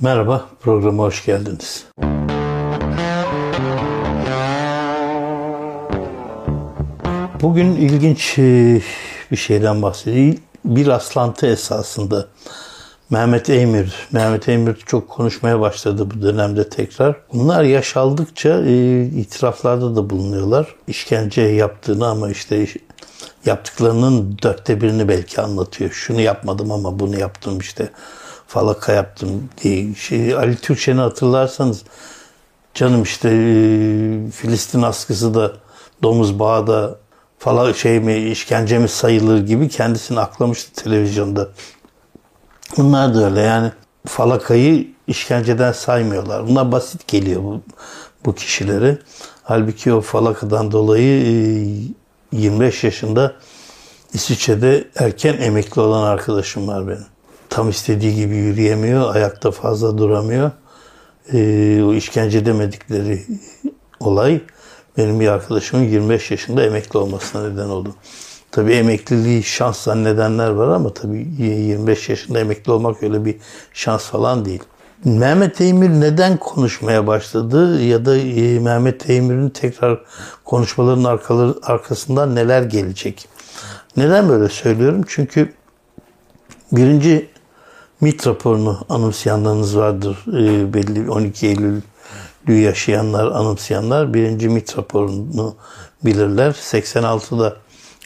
Merhaba, programa hoş geldiniz. Bugün ilginç e, bir şeyden bahsedeyim. Bir rastlantı esasında. Mehmet Eymür, Mehmet Eymür çok konuşmaya başladı bu dönemde tekrar. Bunlar yaş aldıkça e, itiraflarda da bulunuyorlar. İşkence yaptığını ama işte yaptıklarının dörtte birini belki anlatıyor. Şunu yapmadım ama bunu yaptım işte falaka yaptım diye. Şey, Ali Türkçen'i hatırlarsanız canım işte e, Filistin askısı da domuz bağı da falan şey mi işkence mi sayılır gibi kendisini aklamıştı televizyonda. Bunlar da öyle yani falakayı işkenceden saymıyorlar. Bunlar basit geliyor bu, bu kişileri. Halbuki o falakadan dolayı 25 e, yaşında İsviçre'de erken emekli olan arkadaşım var benim. Tam istediği gibi yürüyemiyor, ayakta fazla duramıyor. Ee, o işkence demedikleri olay benim bir arkadaşımın 25 yaşında emekli olmasına neden oldu. Tabii emekliliği şans zannedenler var ama tabii 25 yaşında emekli olmak öyle bir şans falan değil. Mehmet Eymür neden konuşmaya başladı ya da e, Mehmet Eymür'ün tekrar konuşmaların arkaları, arkasından neler gelecek? Neden böyle söylüyorum? Çünkü birinci MIT raporunu anımsayanlarınız vardır. E, belli 12 Eylül yaşayanlar, anımsayanlar birinci MIT raporunu bilirler. 86'da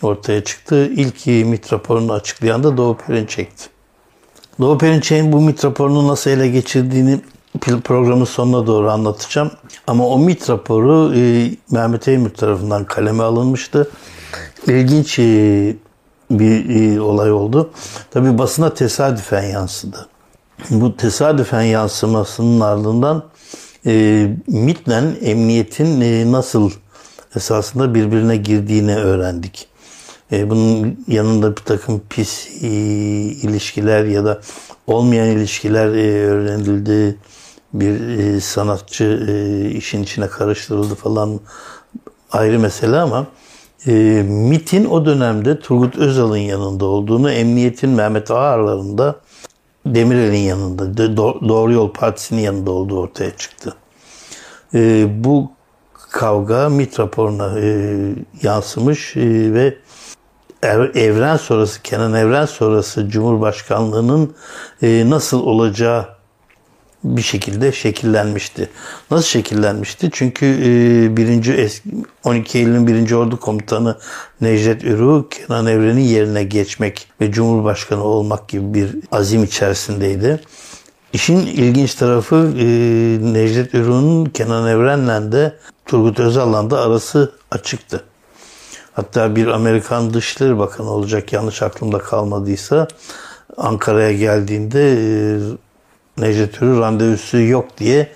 ortaya çıktı. İlk MIT raporunu açıklayan da Doğu Perinçek'ti. Doğu Perinçek'in bu MIT raporunu nasıl ele geçirdiğini programın sonuna doğru anlatacağım. Ama o MIT raporu e, Mehmet Eymür tarafından kaleme alınmıştı. İlginç e, bir e, olay oldu. Tabi basına tesadüfen yansıdı. Bu tesadüfen yansımasının ardından e, MIT'le emniyetin e, nasıl esasında birbirine girdiğini öğrendik. E, bunun yanında bir takım pis e, ilişkiler ya da olmayan ilişkiler e, öğrenildi. Bir e, sanatçı e, işin içine karıştırıldı falan ayrı mesele ama e, MIT'in o dönemde Turgut Özal'ın yanında olduğunu, emniyetin Mehmet Ağarlarında Demirel'in yanında, Doğru Yol Partisi'nin yanında olduğu ortaya çıktı. E, bu kavga MIT raporuna e, yansımış e, ve evren sonrası, Kenan Evren sonrası Cumhurbaşkanlığının e, nasıl olacağı bir şekilde şekillenmişti. Nasıl şekillenmişti? Çünkü birinci eski 12 Eylül'ün birinci Ordu Komutanı Necdet Ürü Kenan Evren'in yerine geçmek ve Cumhurbaşkanı olmak gibi bir azim içerisindeydi. İşin ilginç tarafı Necdet Ürü'nün Kenan Evren'le de Turgut Özal'la da arası açıktı. Hatta bir Amerikan Dışişleri Bakanı olacak yanlış aklımda kalmadıysa Ankara'ya geldiğinde Necdet Ürü randevusu yok diye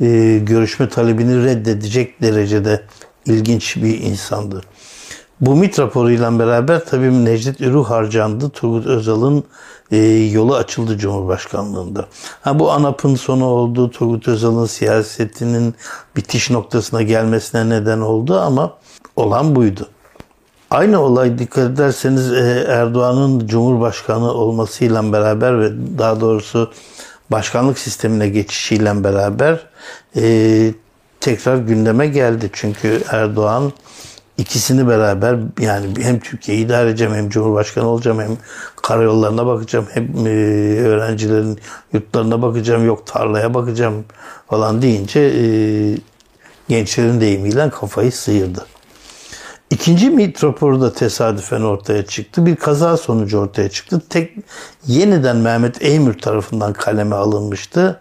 e, görüşme talebini reddedecek derecede ilginç bir insandı. Bu MIT raporuyla beraber tabii Necdet Ürü harcandı. Turgut Özal'ın e, yolu açıldı Cumhurbaşkanlığında. Ha, bu ANAP'ın sonu oldu. Turgut Özal'ın siyasetinin bitiş noktasına gelmesine neden oldu ama olan buydu. Aynı olay dikkat ederseniz e, Erdoğan'ın Cumhurbaşkanı olmasıyla beraber ve daha doğrusu başkanlık sistemine geçişiyle beraber e, tekrar gündeme geldi. Çünkü Erdoğan ikisini beraber yani hem Türkiye'yi idare edeceğim hem Cumhurbaşkanı olacağım hem karayollarına bakacağım hem e, öğrencilerin yurtlarına bakacağım yok tarlaya bakacağım falan deyince e, gençlerin deyimiyle kafayı sıyırdı. İkinci MİT raporu da tesadüfen ortaya çıktı. Bir kaza sonucu ortaya çıktı. Tek yeniden Mehmet Eymür tarafından kaleme alınmıştı.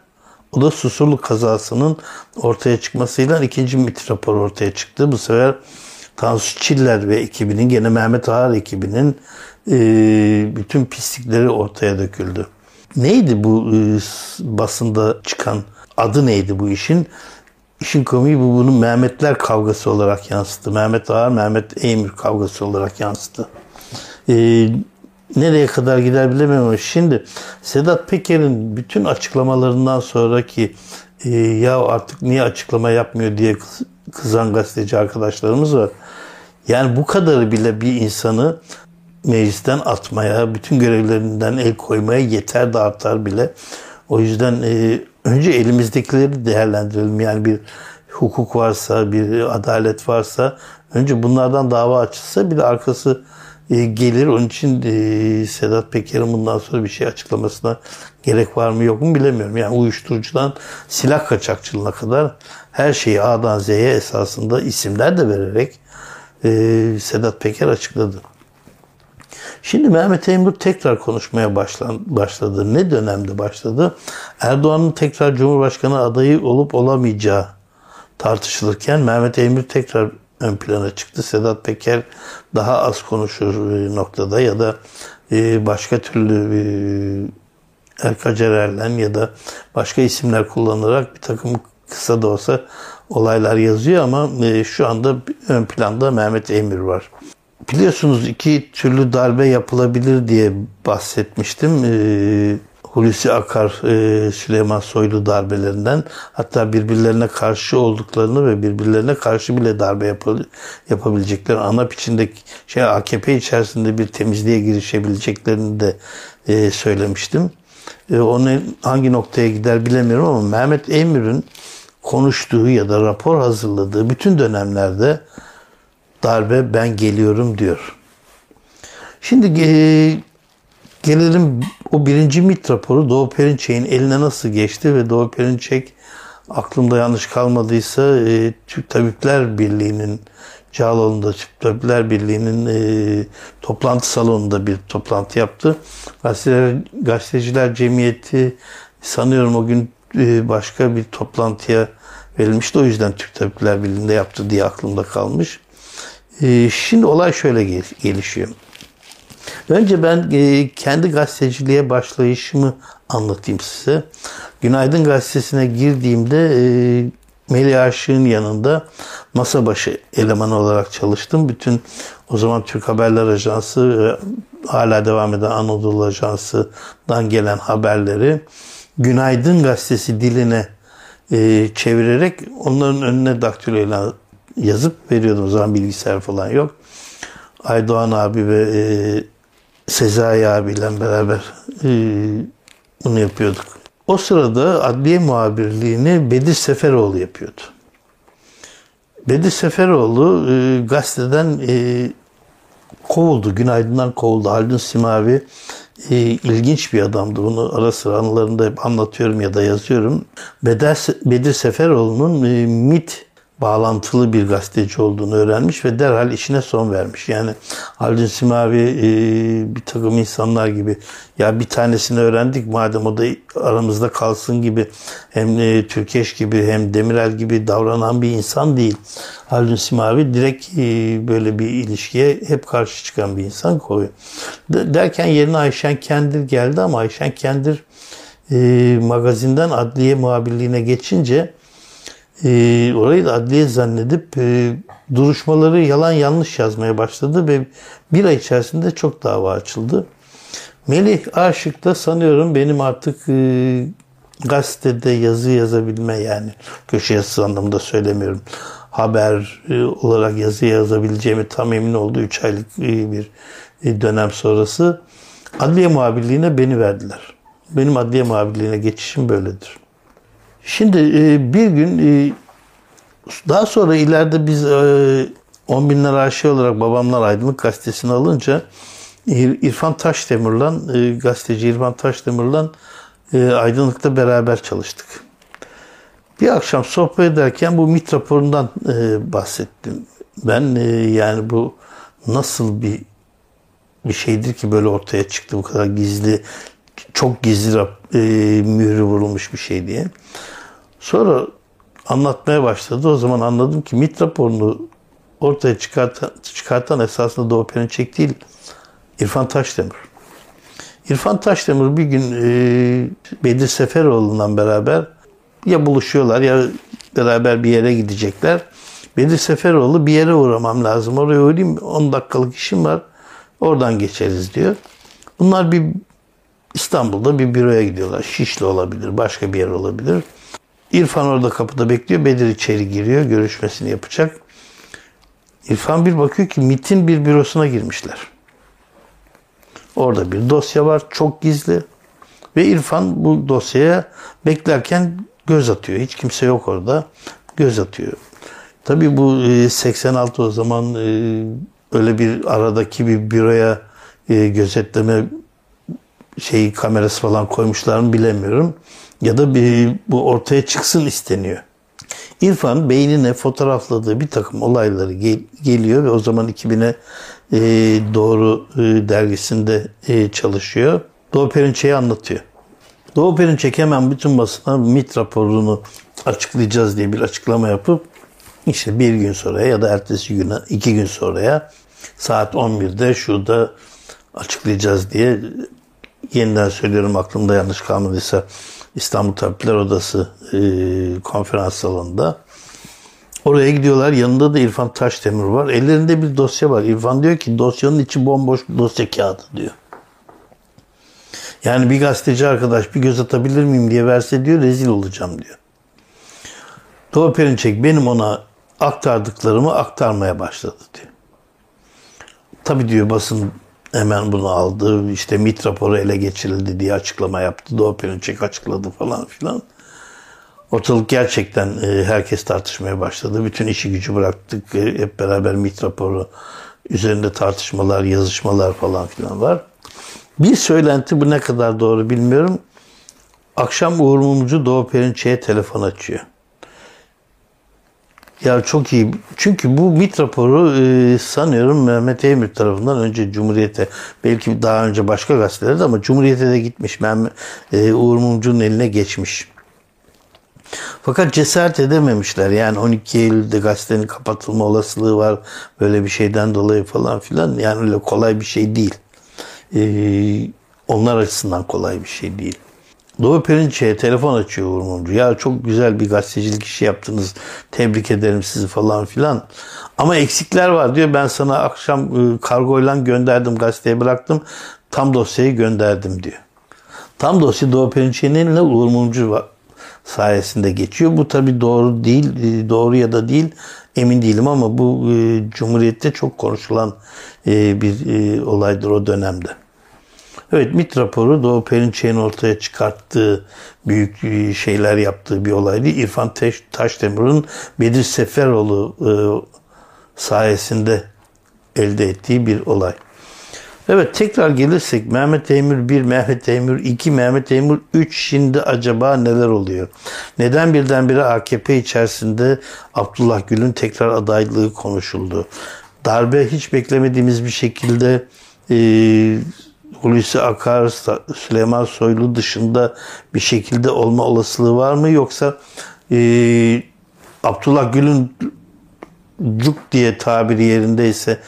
O da Susurluk kazasının ortaya çıkmasıyla ikinci MİT raporu ortaya çıktı. Bu sefer Tansu Çiller ve ekibinin gene Mehmet Ağar ekibinin e, bütün pislikleri ortaya döküldü. Neydi bu e, basında çıkan adı neydi bu işin? İşin komiği bu bunu Mehmetler kavgası olarak yansıttı. Mehmet Ağar, Mehmet Eymür kavgası olarak yansıttı. Ee, nereye kadar gider bilemiyorum ama şimdi Sedat Peker'in bütün açıklamalarından sonraki e, ya artık niye açıklama yapmıyor diye kızan gazeteci arkadaşlarımız var. Yani bu kadarı bile bir insanı meclisten atmaya, bütün görevlerinden el koymaya yeter de artar bile. O yüzden e, önce elimizdekileri değerlendirelim. Yani bir hukuk varsa, bir adalet varsa önce bunlardan dava açılsa bir de arkası e, gelir. Onun için e, Sedat Peker'in bundan sonra bir şey açıklamasına gerek var mı yok mu bilemiyorum. Yani uyuşturucudan silah kaçakçılığına kadar her şeyi A'dan Z'ye esasında isimler de vererek e, Sedat Peker açıkladı. Şimdi Mehmet Eymur tekrar konuşmaya başladı. Ne dönemde başladı? Erdoğan'ın tekrar Cumhurbaşkanı adayı olup olamayacağı tartışılırken Mehmet Eymur tekrar ön plana çıktı. Sedat Peker daha az konuşur noktada ya da e, başka türlü e, Erka Cererlen ya da başka isimler kullanarak bir takım kısa da olsa olaylar yazıyor ama e, şu anda ön planda Mehmet Emir var. Biliyorsunuz iki türlü darbe yapılabilir diye bahsetmiştim. Hulusi Akar, e, Süleyman Soylu darbelerinden hatta birbirlerine karşı olduklarını ve birbirlerine karşı bile darbe yapabilecekleri ana içindeki şey AKP içerisinde bir temizliğe girişebileceklerini de e, söylemiştim. E, onun hangi noktaya gider bilemiyorum ama Mehmet Emir'in konuştuğu ya da rapor hazırladığı bütün dönemlerde darbe ben geliyorum diyor. Şimdi e, Gelelim o birinci MIT raporu Doğu Perinçek'in eline nasıl geçti ve Doğu Perinçek aklımda yanlış kalmadıysa e, Türk Tabipler Birliği'nin Cağaloğlu'nda Türk Tabipler Birliği'nin e, toplantı salonunda bir toplantı yaptı. Gazeteciler, Gazeteciler Cemiyeti sanıyorum o gün e, başka bir toplantıya verilmişti. O yüzden Türk Tabipler Birliği'nde yaptı diye aklımda kalmış. E, şimdi olay şöyle gel- gelişiyor. Önce ben e, kendi gazeteciliğe başlayışımı anlatayım size. Günaydın Gazetesi'ne girdiğimde e, Melih Aşık'ın yanında masa başı elemanı olarak çalıştım. Bütün o zaman Türk Haberler Ajansı hala devam eden Anadolu Ajansı'dan gelen haberleri Günaydın Gazetesi diline e, çevirerek onların önüne daktiloyla yazıp veriyordum. O zaman bilgisayar falan yok. Aydoğan abi ve e, Sezai abiyle beraber e, bunu yapıyorduk. O sırada adliye muhabirliğini Bedir Seferoğlu yapıyordu. Bedir Seferoğlu e, gazeteden e, kovuldu. Günaydın'dan kovuldu. Haldun Simavi e, ilginç bir adamdı. Bunu ara sıra anılarında hep anlatıyorum ya da yazıyorum. Bedir, Bedir Seferoğlu'nun e, MIT bağlantılı bir gazeteci olduğunu öğrenmiş ve derhal işine son vermiş. Yani Haldun Simavi e, bir takım insanlar gibi ya bir tanesini öğrendik madem o da aramızda kalsın gibi hem e, Türkeş gibi hem Demirel gibi davranan bir insan değil. Haldun Simavi direkt e, böyle bir ilişkiye hep karşı çıkan bir insan koyuyor. derken yerine Ayşen Kendir geldi ama Ayşen Kendir magazinden adliye muhabirliğine geçince e, orayı da adliye zannedip e, duruşmaları yalan yanlış yazmaya başladı ve bir ay içerisinde çok dava açıldı. Melih Aşık da sanıyorum benim artık e, gazetede yazı yazabilme yani köşe yazısı anlamında söylemiyorum. Haber e, olarak yazı yazabileceğimi tam emin oldu 3 aylık e, bir e, dönem sonrası. Adliye muhabirliğine beni verdiler. Benim adliye muhabirliğine geçişim böyledir. Şimdi e, bir gün e, daha sonra ileride biz 10 e, binler arşiv olarak babamlar Aydınlık Gazetesi'ni alınca İrfan Taşdemir'le gazeteci İrfan Taşdemir'le Aydınlık'ta beraber çalıştık. Bir akşam sohbet ederken bu MIT raporundan bahsettim. Ben yani bu nasıl bir bir şeydir ki böyle ortaya çıktı bu kadar gizli çok gizli e, mührü vurulmuş bir şey diye. Sonra anlatmaya başladı. O zaman anladım ki MIT raporunu ortaya çıkartan, çıkartan esasında Doğu Perinçek değil, İrfan Taşdemir. İrfan Taşdemir bir gün e, Bedir Seferoğlu'ndan beraber ya buluşuyorlar ya beraber bir yere gidecekler. Bedir Seferoğlu bir yere uğramam lazım. Oraya uğrayayım 10 dakikalık işim var. Oradan geçeriz diyor. Bunlar bir İstanbul'da bir büroya gidiyorlar. Şişli olabilir, başka bir yer olabilir. İrfan orada kapıda bekliyor. Bedir içeri giriyor. Görüşmesini yapacak. İrfan bir bakıyor ki MIT'in bir bürosuna girmişler. Orada bir dosya var. Çok gizli. Ve İrfan bu dosyaya beklerken göz atıyor. Hiç kimse yok orada. Göz atıyor. Tabii bu 86 o zaman öyle bir aradaki bir büroya gözetleme şeyi kamerası falan koymuşlar mı bilemiyorum. Ya da bir, bu ortaya çıksın isteniyor. İrfan beynine fotoğrafladığı bir takım olayları gel, geliyor ve o zaman 2000'e e, doğru e, dergisinde e, çalışıyor. Doğu Perinçek'i anlatıyor. Doğu Perinçek hemen bütün basına MIT raporunu açıklayacağız diye bir açıklama yapıp işte bir gün sonra ya da ertesi güne iki gün sonraya saat 11'de şurada açıklayacağız diye yeniden söylüyorum aklımda yanlış kalmadıysa İstanbul Tabipler Odası e, konferans salonunda. Oraya gidiyorlar. Yanında da İrfan Taşdemir var. Ellerinde bir dosya var. İrfan diyor ki dosyanın içi bomboş dosya kağıdı diyor. Yani bir gazeteci arkadaş bir göz atabilir miyim diye verse diyor rezil olacağım diyor. Doğu Perinçek benim ona aktardıklarımı aktarmaya başladı diyor. Tabii diyor basın hemen bunu aldı. İşte MIT raporu ele geçirildi diye açıklama yaptı. Doğu Perinçek açıkladı falan filan. Ortalık gerçekten e, herkes tartışmaya başladı. Bütün işi gücü bıraktık. E, hep beraber MIT raporu üzerinde tartışmalar, yazışmalar falan filan var. Bir söylenti bu ne kadar doğru bilmiyorum. Akşam Uğur Mumcu Doğu Perinçek'e telefon açıyor. Ya çok iyi. Çünkü bu MIT raporu e, sanıyorum Mehmet Emir tarafından önce Cumhuriyet'e belki daha önce başka gazetelerde ama Cumhuriyet'e de gitmiş. Mehmet, e, Uğur Mumcu'nun eline geçmiş. Fakat cesaret edememişler. Yani 12 Eylül'de gazetenin kapatılma olasılığı var. Böyle bir şeyden dolayı falan filan. Yani öyle kolay bir şey değil. Ee, onlar açısından kolay bir şey değil. Doğu Perinçek'e telefon açıyor Uğur Mumcu. Ya çok güzel bir gazetecilik işi yaptınız. Tebrik ederim sizi falan filan. Ama eksikler var diyor. Ben sana akşam e, kargoyla gönderdim gazeteye bıraktım. Tam dosyayı gönderdim diyor. Tam dosya Doğu Perinçek'in eline Uğur Mumcu sayesinde geçiyor. Bu tabi doğru değil, e, doğru ya da değil emin değilim ama bu e, Cumhuriyet'te çok konuşulan e, bir e, olaydır o dönemde. Evet MIT raporu Doğu Perinçek'in ortaya çıkarttığı büyük e, şeyler yaptığı bir olaydı. İrfan Taşdemir'in Bedir Seferoğlu e, sayesinde elde ettiği bir olay. Evet tekrar gelirsek Mehmet Emir 1, Mehmet Emir 2, Mehmet Emir 3 şimdi acaba neler oluyor? Neden birdenbire AKP içerisinde Abdullah Gül'ün tekrar adaylığı konuşuldu? Darbe hiç beklemediğimiz bir şekilde e, Hulusi Akar, Süleyman Soylu dışında bir şekilde olma olasılığı var mı? Yoksa e, Abdullah Gül'ün cuk diye tabiri yerindeyse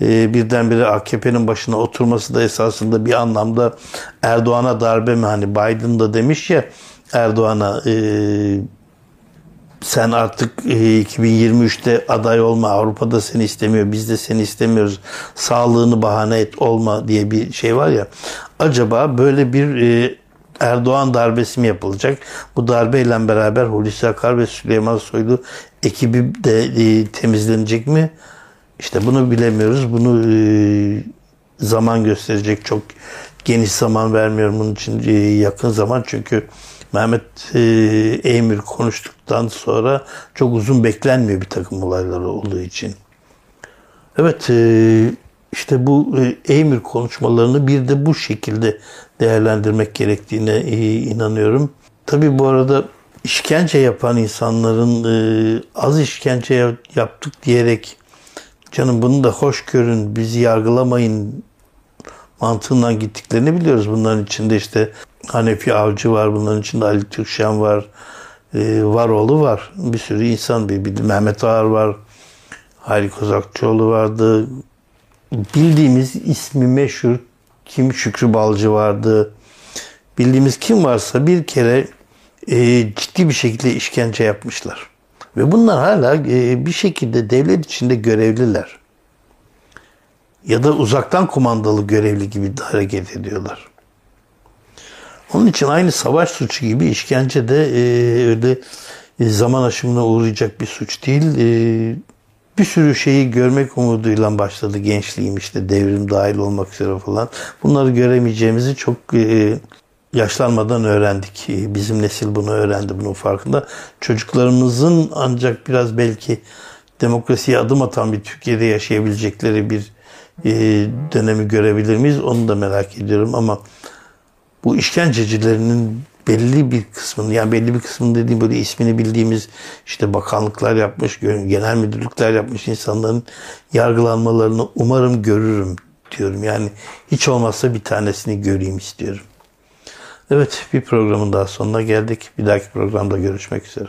e, birdenbire AKP'nin başına oturması da esasında bir anlamda Erdoğan'a darbe mi? Hani Biden da demiş ya Erdoğan'a e, sen artık e, 2023'te aday olma Avrupa'da seni istemiyor biz de seni istemiyoruz sağlığını bahane et olma diye bir şey var ya acaba böyle bir e, Erdoğan darbesi mi yapılacak? Bu darbeyle beraber Hulusi Akar ve Süleyman Soylu ekibi de e, temizlenecek mi? İşte bunu bilemiyoruz. Bunu e, zaman gösterecek. Çok geniş zaman vermiyorum bunun için e, yakın zaman. Çünkü Mehmet e, Emir konuştuktan sonra çok uzun beklenmiyor bir takım olaylar olduğu için. Evet e, işte bu e, Emir konuşmalarını bir de bu şekilde değerlendirmek gerektiğine e, inanıyorum. Tabi bu arada işkence yapan insanların e, az işkence yaptık diyerek canım bunu da hoş görün bizi yargılamayın mantığından gittiklerini biliyoruz. Bunların içinde işte Hanefi Avcı var, bunların içinde Ali Türkşen var, e, Varoğlu var. Bir sürü insan, bir, bir Mehmet Ağar var, Hayri Kozakçıoğlu vardı. Bildiğimiz ismi meşhur kim Şükrü Balcı vardı. Bildiğimiz kim varsa bir kere e, ciddi bir şekilde işkence yapmışlar. Ve bunlar hala e, bir şekilde devlet içinde görevliler. Ya da uzaktan kumandalı görevli gibi hareket ediyorlar. Onun için aynı savaş suçu gibi işkence de e, öyle e, zaman aşımına uğrayacak bir suç değil. E, bir sürü şeyi görmek umuduyla başladı gençliğim işte devrim dahil olmak üzere falan. Bunları göremeyeceğimizi çok e, yaşlanmadan öğrendik. Bizim nesil bunu öğrendi, bunun farkında. Çocuklarımızın ancak biraz belki demokrasiye adım atan bir Türkiye'de yaşayabilecekleri bir e, dönemi görebilir miyiz? Onu da merak ediyorum ama bu işkencecilerinin belli bir kısmını yani belli bir kısmını dediğim böyle ismini bildiğimiz işte bakanlıklar yapmış, genel müdürlükler yapmış insanların yargılanmalarını umarım görürüm diyorum. Yani hiç olmazsa bir tanesini göreyim istiyorum. Evet bir programın daha sonuna geldik. Bir dahaki programda görüşmek üzere.